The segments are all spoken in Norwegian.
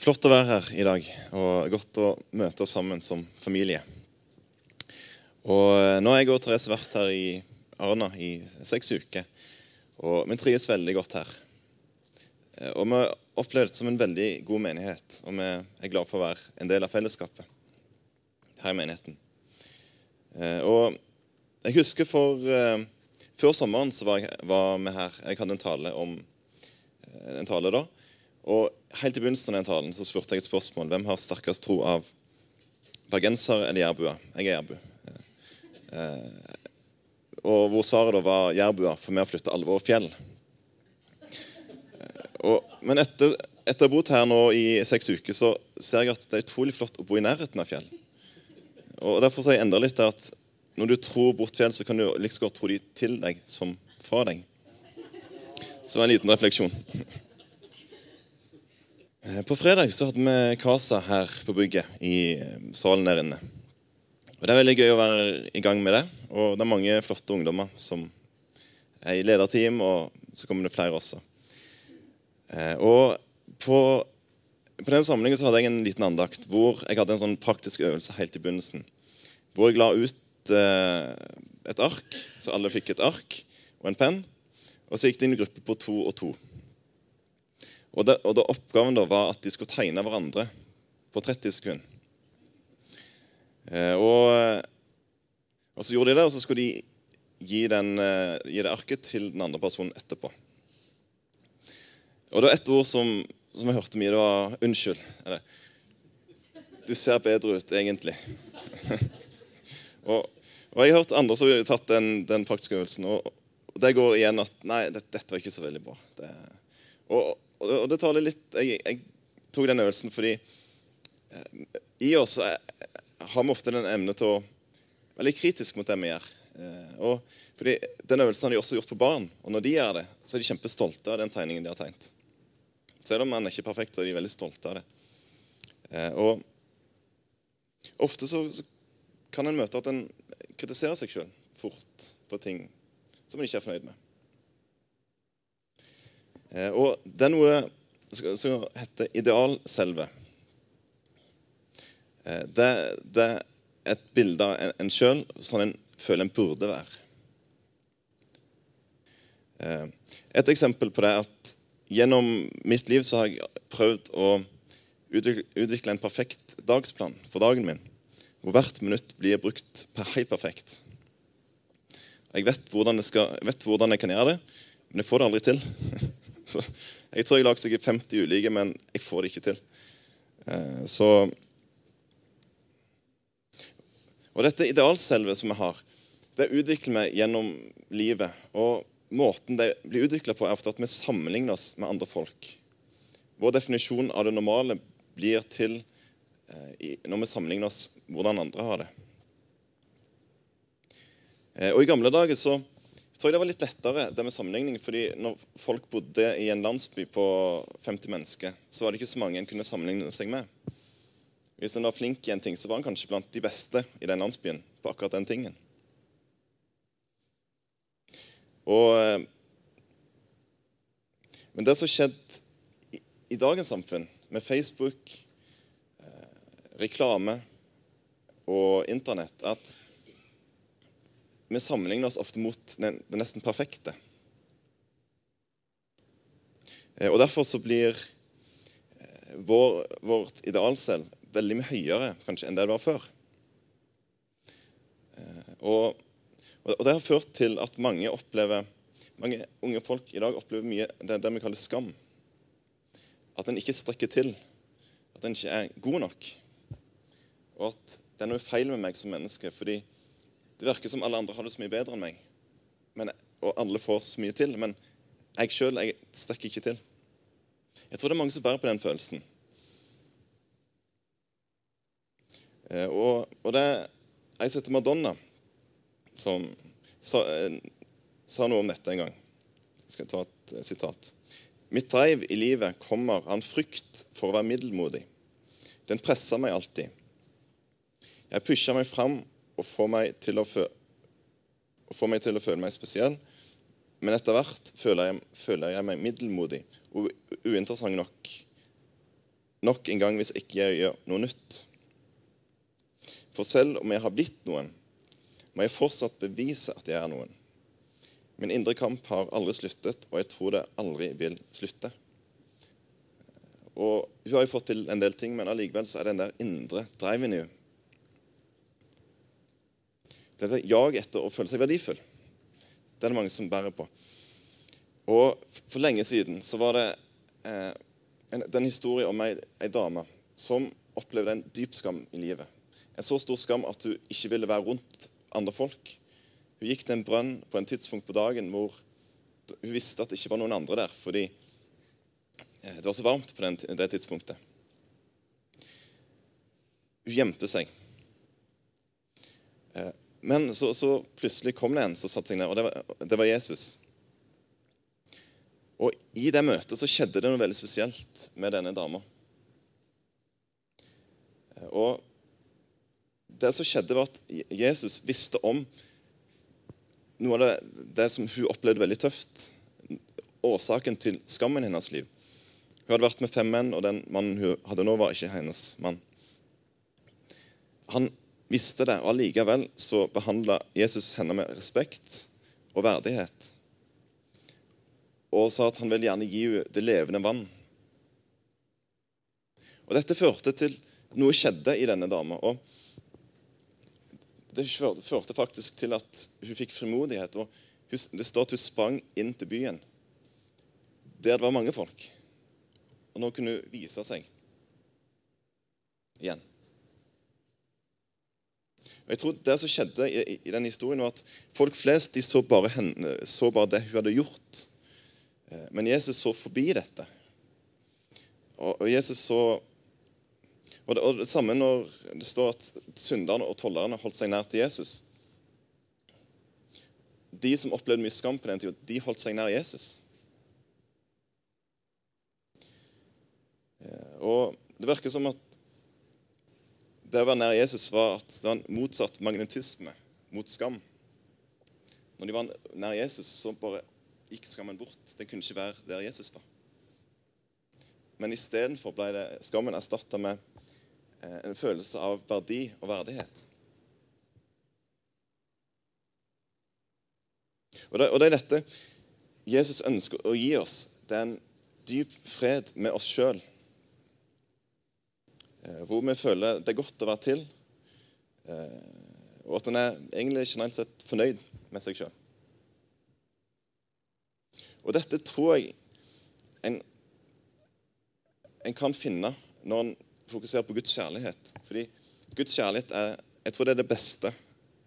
flott å være her i dag, og godt å møte oss sammen som familie. Og eh, Nå har jeg og Therese vært her i Arna i seks uker, og vi trives veldig godt her. Eh, Og Vi opplever det som en veldig god menighet, og vi er glad for å være en del av fellesskapet her i menigheten. Eh, Og jeg husker for Før sommeren så var, jeg, var vi her. Jeg hadde en tale om en tale da. Og Helt i begynnelsen av den talen så spurte jeg et spørsmål. Hvem har sterkest tro av bergensere eller jærbuer? Jeg er jærbu. Eh, og hvor svaret da var jærbuer, for vi har flytta alle våre fjell. Eh, og, men etter, etter å ha bodd her nå i seks uker, så ser jeg at det er utrolig flott å bo i nærheten av fjell. Og Derfor så har jeg endra litt at når du tror bort fjell, så kan du like godt tro de til deg som fra deg. Så det var en liten refleksjon. Eh, På fredag så hadde vi Kasa her på bygget i eh, salen der inne. Og Det er veldig gøy å være i gang med det. Og det er mange flotte ungdommer som er i lederteam, og så kommer det flere også. Eh, Og på, på den samlingen så hadde jeg en liten andakt hvor jeg hadde en sånn praktisk øvelse helt i begynnelsen. Hvor jeg la ut et ark, så alle fikk et ark og en penn. Og så gikk det inn i gruppe på to og to. Og, det, og det Oppgaven da var at de skulle tegne hverandre på 30 sekunder. Eh, og, og så gjorde de det, og så skulle de gi, den, eh, gi det arket til den andre personen etterpå. Og det var ett ord som, som jeg hørte mye. Det var 'unnskyld'. Eller 'du ser bedre ut, egentlig'. og, og jeg har hørt andre som har tatt den, den praktiske øvelsen, og, det går igjen at 'nei, det, dette var ikke så veldig bra'. Det, og, og, og det taler litt jeg, jeg tok den øvelsen fordi eh, i oss eh, har vi ofte den evne til å være litt kritisk mot det vi gjør. Eh, og fordi Den øvelsen har de også gjort på barn, og når de gjør det, så er de kjempestolte av den tegningen de har tegnet. Selv om man er ikke perfekt, så er de veldig stolte av det. Og ofte så, så kan en møte at en kritiserer seg sjøl fort på ting som en ikke er fornøyd med. Eh, og det er noe som heter idealselve. Eh, det, det er et bilde av en, en sjøl sånn en føler en burde være. Eh, Et eksempel på det er at gjennom mitt liv så har jeg prøvd å utvikle, en perfekt dagsplan for dagen min. Hvor hvert minutt blir brukt helt perfekt. Jeg vet jeg, skal, jeg vet hvordan jeg kan gjøre det, men jeg får det aldri til. Så jeg tror jeg lager sikkert 50 ulike, men jeg får det ikke til. Eh, Så Og dette idealselvet som vi har, det utvikler vi gjennom livet. Og måten det blir utvikla på, er ofte at vi sammenligner oss med andre folk. Vår definisjon av det normale blir til eh, når vi sammenligner oss hvordan andre har det. Eh, Og I gamle dager så tror jeg det var litt lettere det med sammenligning. fordi når folk bodde i en landsby på 50 mennesker, så var det ikke så mange en kunne sammenligne seg med. Hvis en var flink i en ting, så var en kanskje blant de beste i den landsbyen på akkurat den tingen. Og, eh, men det som har skjedd i, i dagens samfunn, med Facebook, eh, reklame og Internett, at vi sammenligner oss ofte mot den, det nesten perfekte. Eh, Og Derfor så blir eh, vår, vårt idealselv veldig mye høyere kanskje enn det det var før. Eh, Og, og det har ført til at mange opplever mange unge folk i dag opplever mye det, det vi kaller skam. At en ikke strekker til. At en ikke er god nok. Og at det er noe feil med meg som menneske. fordi det virker som alle andre har det så mye bedre enn meg. Men, og alle får så mye til. Men jeg sjøl strekker ikke til. Jeg tror det er mange som bærer på den følelsen. Eh, Og, og det ei som heter Madonna, som sa, eh, sa noe om dette en gang. Jeg skal ta et eh, sitat. Mitt dreiv i livet kommer av en frykt for å være middelmodig. Den presser meg alltid. Jeg pusher meg fram og får meg til å, meg til å føle meg spesiell. Men etter hvert føler jeg, føler jeg meg middelmodig og uinteressant nok. nok en gang hvis ikke jeg gjør noe nytt. For selv om jeg har blitt noen, må jeg fortsatt bevise at jeg er noen. Min indre kamp har aldri sluttet, og jeg tror det aldri vil slutte. Og Hun har jo fått til en del ting, men allikevel så er den der indre driven i henne. Dette jag etter å føle seg verdifull. Det er det mange som bærer på. Og For lenge siden så var det eh, en, den historien om ei, ei dame som opplevde en dyp skam i livet. En så stor skam at hun ikke ville være rundt andre folk. Hun gikk til en brønn på en tidspunkt på dagen hvor hun visste at det ikke var noen andre der, fordi eh, det var så varmt på den, det tidspunktet. Hun gjemte seg. Eh, men så, så, plutselig kom det en som satte seg ned, og det var, det var, Jesus. Og I det møtet så skjedde det noe veldig spesielt med denne dama. Og det som skjedde, var at Jesus visste om noe av det, det som hun opplevde veldig tøft. Årsaken til skammen i hennes liv. Hun hadde vært med fem menn, og den mannen hun hadde nå, var ikke hennes mann. Han visste det, og allikevel så behandla Jesus henne med respekt og verdighet. Og sa at han ville gjerne gi henne det levende vann. Og Dette førte til noe skjedde i denne dama. og Det førte faktisk til at hun fikk frimodighet. og Det står at hun sprang inn til byen der det var mange folk. Og nå kunne hun vise seg igjen. Og jeg tror Det som skjedde i, i den historien, var at folk flest de så, bare henne, så bare det hun hadde gjort. Eh, men Jesus så forbi dette. Og, og Jesus så og det, og det, samme når det står at synderne og tollerne holdt seg nær til Jesus. De som opplevde mye skam på den tida, de holdt seg nær Jesus. Eh, og Det virker som at det å være nær Jesus var at det var en motsatt magnetisme mot skam. Når de var nær Jesus, så bare gikk skammen bort. Den kunne ikke være der Jesus var. Men istedenfor ble det, skammen erstatta med eh, en følelse av verdi og verdighet. Og det, og det er dette Jesus ønsker å gi oss. Det er en dyp fred med oss sjøl. Eh, hvor vi føler det er godt å være til, eh, og at en er egentlig generelt sett fornøyd med seg sjøl. Og dette tror jeg en, en, kan finne når en fokuserer på Guds kjærlighet. Fordi Guds kjærlighet er jeg tror det er det beste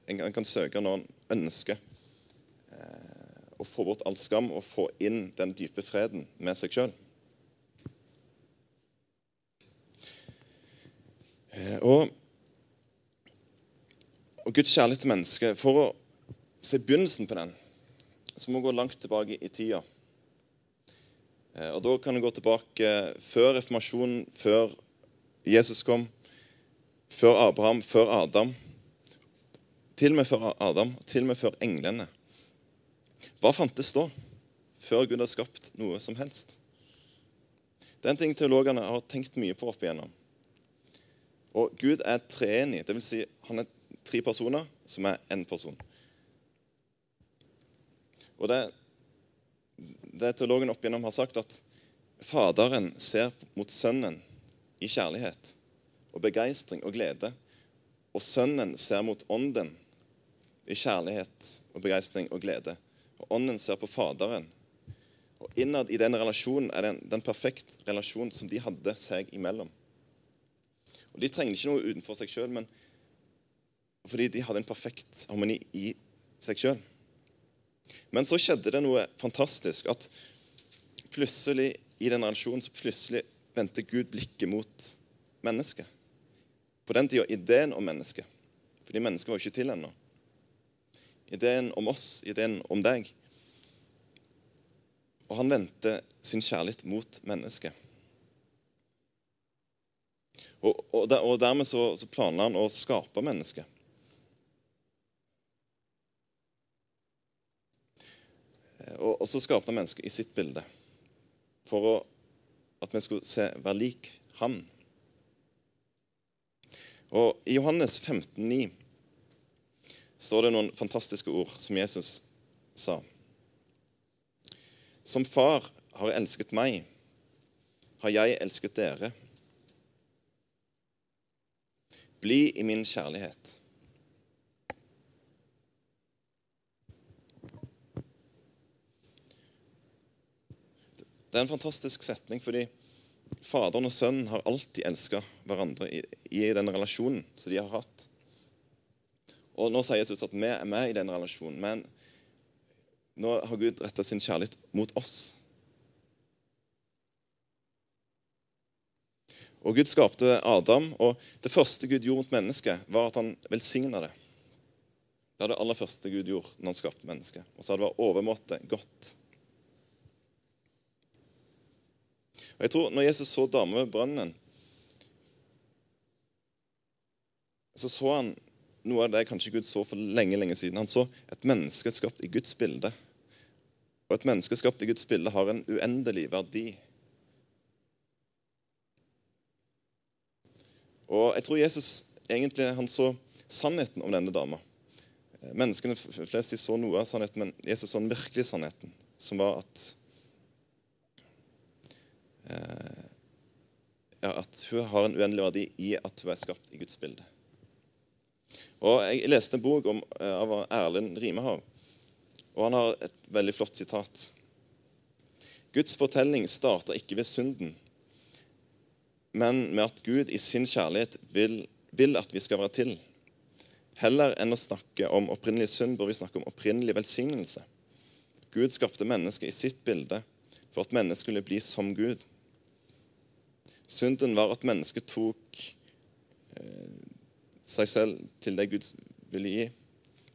en kan søke når en ønsker eh, å få bort all skam og få inn den dype freden med seg sjøl. Og, og, Guds kjærlighet til mennesket For å se begynnelsen på den, så må vi gå langt tilbake i tida. Eh, og Da kan vi gå tilbake før reformasjonen, før Jesus kom, før Abraham, før Adam. Til og med før Adam, til og med før englene. Hva fantes da, før Gud har skapt noe som helst? Det er en ting teologene har tenkt mye på opp igjennom. Og Gud er treenig. Dvs. Si, han er tre personer som er én person. Og det, det teologen opp igjennom har sagt, at Faderen ser mot Sønnen i kjærlighet og begeistring og glede. Og Sønnen ser mot Ånden i kjærlighet og begeistring og glede. Og Ånden ser på Faderen. Og Innad i den relasjonen er det en, den perfekt relasjon som de hadde seg imellom. Og De trengte ikke noe utenfor seg sjøl, fordi de hadde en perfekt harmoni i seg sjøl. Men så skjedde det noe fantastisk. At plutselig i den relasjonen så plutselig vendte Gud blikket mot mennesket. På den tida ideen om mennesket. Fordi mennesket var jo ikke til ennå. Ideen om oss, ideen om deg. Og han vendte sin kjærlighet mot mennesket. Og, og, der, og dermed så, så planla han å skape mennesket. Og, og så skapte han mennesket i sitt bilde for å, at vi skulle se, være lik Han. Og I Johannes 15, 15,9 står det noen fantastiske ord som Jesus sa. Som far har elsket meg, har jeg elsket dere. Bli i min kjærlighet. Det er en fantastisk setning, fordi Faderen og Sønnen har alltid elska hverandre i, i den relasjonen som de har hatt. Og Nå sier Jesus at vi er med i den relasjonen, men nå har Gud retta sin kjærlighet mot oss. Og Gud skapte Adam, og det første Gud gjorde mot mennesket, var at han velsigna det. Det var det aller første Gud gjorde når han skapte mennesket. Og hadde det vært overmåte godt. Og jeg tror Når Jesus så dama ved brønnen, så så han noe av det kanskje Gud så for lenge lenge siden. Han så et menneske skapt i Guds bilde. Og et menneske skapt i Guds bilde har en uendelig verdi. Og jeg tror Jesus egentlig han så sannheten om denne dama. Menneskene flest de så noe av sannheten, men Jesus så den virkelige sannheten, som var at Eh, ja, at hun har en uendelig verdi i at hun er skapt i Guds bilde. Og Jeg leste en bok om, eh, av Erlend Rimehav, og han har et veldig flott sitat. Guds fortelling starter ikke ved synden, men med at Gud i sin kjærlighet vil, vil at vi skal være til. Heller enn å snakke om opprinnelig synd bør vi snakke om opprinnelig velsignelse. Gud skapte mennesket i sitt bilde for at mennesket skulle bli som Gud. Synden var at mennesket tok eh, seg selv til det Gud ville gi,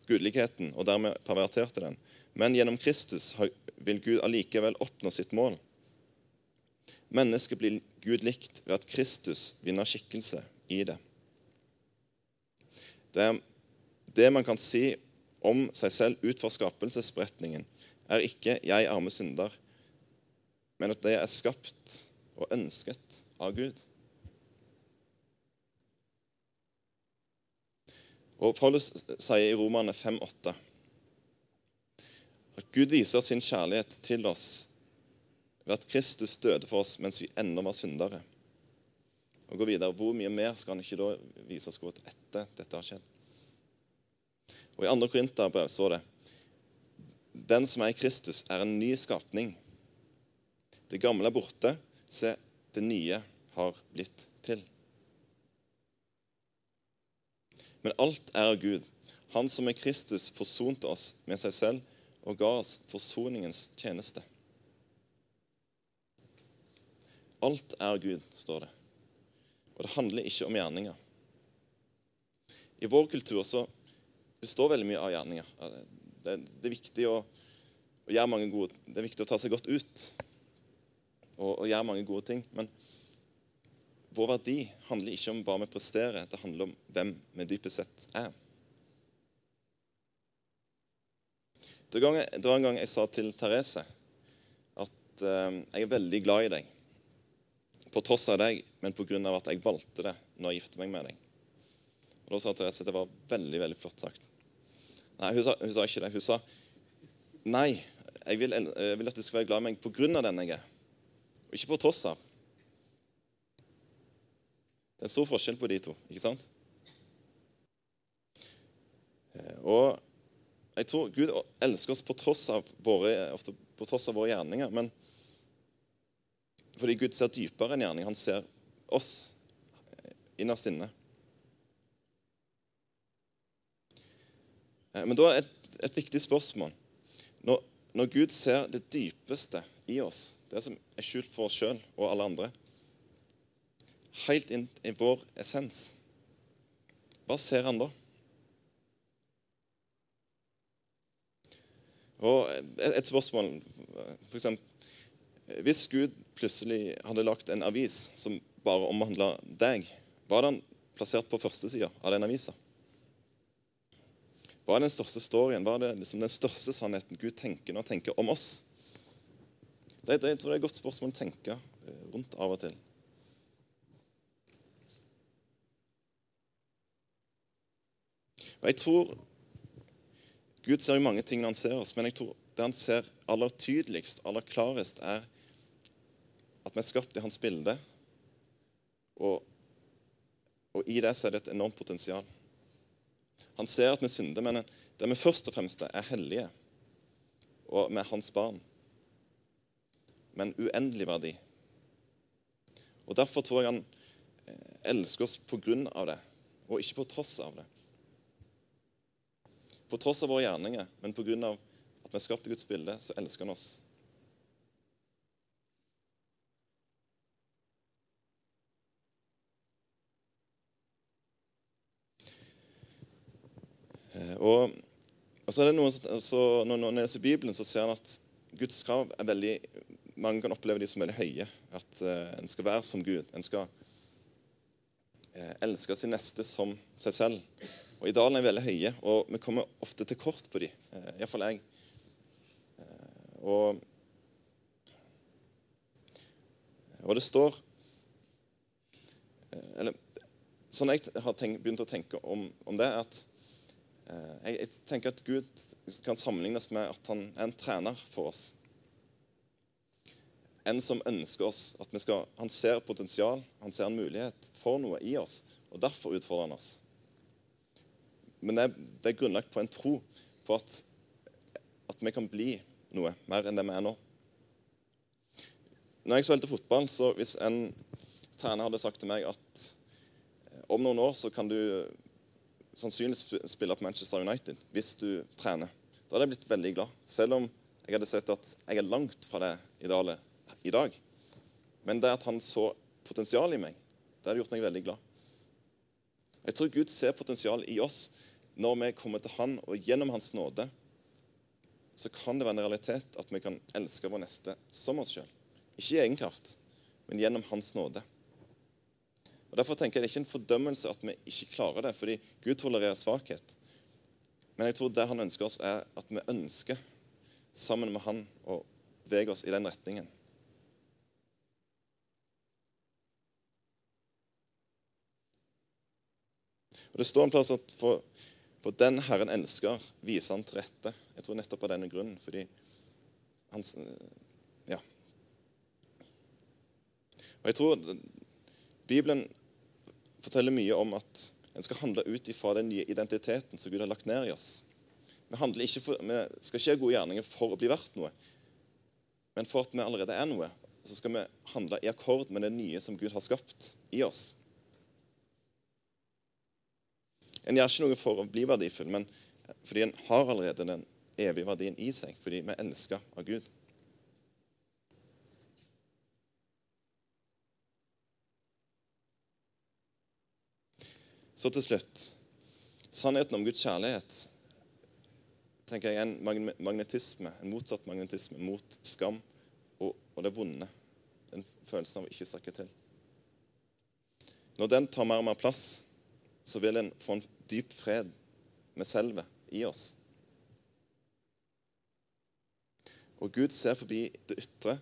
gudligheten, og dermed perverterte den. Men gjennom Kristus vil Gud allikevel oppnå sitt mål. Mennesket blir Gud likt ved at Kristus vinner skikkelse i det. Det, det man kan si om seg selv ut fra skapelsesberetningen, er ikke 'jeg arme synder', men at det er skapt og ønsket av Gud. Og Paulus sier i Romane 5,8 at Gud viser sin kjærlighet til oss ved at Kristus døde for oss mens vi ennå var syndere. Og gå videre, Hvor mye mer skal han ikke da vise oss godt etter dette har skjedd? Og I 2. Korinterbrev står det Den som er i Kristus, er en ny skapning. Det gamle er borte. Se, det nye har blitt til. Men alt er av Gud, Han som er Kristus forsonte oss med seg selv og ga oss forsoningens tjeneste. Alt er Gud, står det. Og det handler ikke om gjerninger. I vår kultur så består veldig mye av gjerninger. Det, det er viktig å, å, gjøre mange gode, det er viktig å ta seg godt ut og, og gjøre mange gode ting. Men vår verdi handler ikke om hva vi presterer, det handler om hvem vi dypest sett er. Det var en gang jeg sa til Therese at eh, jeg er veldig glad i deg. På tross av deg, men pga. at jeg valgte det når jeg giftet meg med deg. Og Da sa Therese at det var veldig veldig flott sagt. Nei, hun sa, hun sa ikke det. Hun sa nei, jeg vil, jeg vil at du skal være glad i meg pga. den jeg er. Og ikke på tross av. Det er en stor forskjell på de to, ikke sant? Eh, og jeg tror Gud elsker oss på tross av våre, ofte på tross av våre gjerninger. Men fordi Gud ser dypere enn gjerning. Han ser oss innerst inne. Eh, men da er et, et viktig spørsmål. Når, når Gud ser det dypeste i oss, det som er skjult for oss sjøl og alle andre. Helt inn i vår essens. Hva ser han da? Og Et spørsmål for eksempel, Hvis Gud plutselig hadde lagt en avis som bare omhandla deg, Hva hadde han plassert på førstesida av den avisa? Hva er den største storyen? Hva er det, liksom, den største sannheten Gud tenker når han tenker om oss? Det, det, jeg tror det er et godt spørsmål å tenke eh, rundt av og til. Og jeg tror Gud ser jo mange ting når han ser oss, men jeg tror det han ser aller tydeligst, aller klarest, er at vi er skapt i hans bilde. Og, og i det så er det et enormt potensial. Han ser at vi synder, men det vi først og fremst er, hellige. Og vi er hans barn. Med en uendelig verdi. Og Derfor tror jeg han eh, elsker oss på grunn av det, og ikke på tross av det. På tross av våre gjerninger, men på grunn av at vi er skapt i Guds bilde, så elsker han oss. Og, og så er det noen, så Når man leser Bibelen, så ser en at Guds krav er veldig Mange kan oppleve de som veldig høye. At uh, en skal være som Gud. En skal uh, elske sin neste som seg selv. Og Idealene er veldig høye, og vi kommer ofte til kort på dem. Uh, Iallfall jeg. Og, og det står eller, Sånn jeg har tenkt, begynt å tenke om, om det, er at eh, jeg, jeg, tenker at Gud kan sammenlignes med at han er en trener for oss. En som ønsker oss at vi skal, Han ser potensial, han ser en mulighet for noe i oss. og Derfor utfordrer han oss. Men det, det er grunnlagt på en tro på at, at vi kan bli noe mer enn det vi er nå. Når jeg spilte fotball, så hvis en trener hadde sagt til meg at eh, om noen år så kan du sannsynligvis spille på Manchester United hvis du trener, da hadde jeg blitt veldig glad. Selv om jeg hadde sett at jeg er langt fra det idealet i dag. Men det at han så potensial i meg, det hadde gjort meg veldig glad. Jeg tror Gud ser potensial i oss når vi kommer til Han, og gjennom Hans nåde så kan det være en realitet at vi kan elske vår neste som oss sjøl. Ikke i egen kraft, men gjennom Hans nåde. Og Derfor tenker jeg Det er ikke en fordømmelse at vi ikke klarer det, fordi Gud tolererer svakhet. Men jeg tror det han ønsker oss, er at vi ønsker sammen med han å bevege oss i den retningen. Og Det står en plass at for for den Herren elsker, viser han til rette. Jeg tror nettopp av denne grunnen. Fordi han Ja. Og jeg tror Bibelen forteller mye om at en skal handle ut ifra den nye identiteten som Gud har lagt ned i oss. Vi, for, vi skal ikke gjøre gode gjerninger for å bli verdt noe, men for at vi allerede er noe. Så skal vi handle i akkord med det nye som Gud har skapt i oss. En gjør ikke noe for å bli verdifull, men fordi en har allerede den evige verdien i seg, fordi vi er elska av Gud. Så til slutt sannheten om Guds kjærlighet tenker jeg er en magnetisme, en motsatt magnetisme mot skam og, og det vonde. Den følelsen av å ikke strekke til. Når den tar mer og mer plass, så vil en få en dyp fred med selve i oss. Og Gud ser forbi det ytre.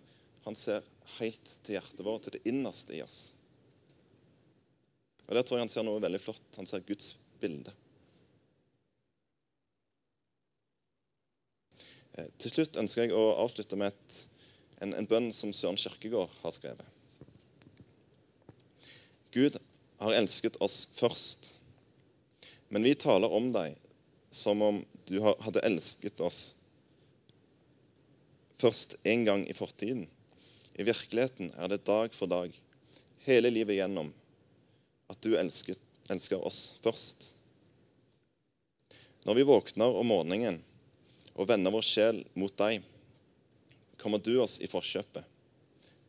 Han ser helt til hjertet vårt, til det innerste i oss. Og Der tror jeg han ser noe veldig flott. Han ser Guds bilde. Eh, til slutt ønsker jeg å avslutte med et, en, en bønn som Søren Kirkegård har skrevet. Gud har elsket oss først. Men vi taler om deg som om du hadde elsket oss først en gang i fortiden. I virkeligheten er det dag for dag, hele livet gjennom, at du elsket, elsker oss først. Når vi våkner om morgenen og vender vår sjel mot deg, kommer du oss i forkjøpet.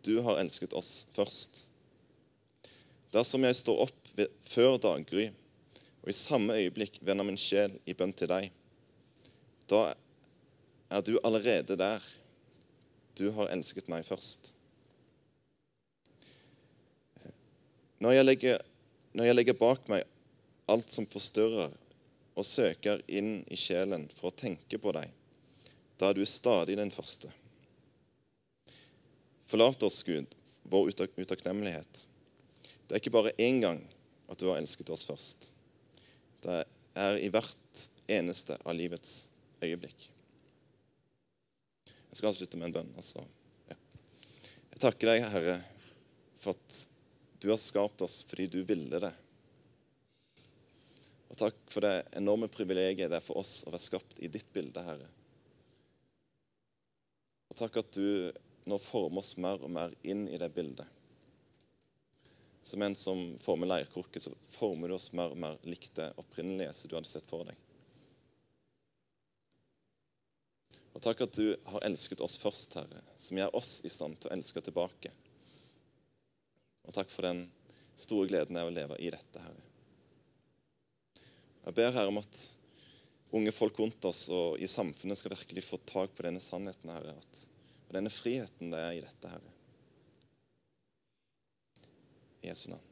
Du har elsket oss først. Dersom jeg står opp før daggry og i samme øyeblikk vender min sjel i bønn til deg. Da er du allerede der. Du har elsket meg først. Når jeg legger, når jeg legger bak meg alt som forstyrrer, og søker inn i sjelen for å tenke på deg, da er du stadig den første. Forlat oss, Gud, vår utakknemlighet. Det er ikke bare én gang at du har elsket oss først. Det er i hvert eneste av livets øyeblikk. Jeg skal avslutte med en bønn. Altså. Ja. Jeg takker deg, Herre, for at du har skapt oss fordi du ville det. Og takk for det enorme privilegiet det er for oss å være skapt i ditt bilde, Herre. Og takk at du nå former oss mer og mer inn i det bildet. Som en som former leirkrukke, så former du oss mer og mer likt det opprinnelige som du hadde sett for deg. Og takk at du har elsket oss først, Herre, som gjør oss i stand til å elske tilbake. Og takk for den store gleden av å leve i dette, Herre. Jeg ber Herre om at unge folk rundt oss og i samfunnet skal virkelig få tak på denne sannheten, Herre. At, og denne friheten det er i dette, Herre. I Jesu navn.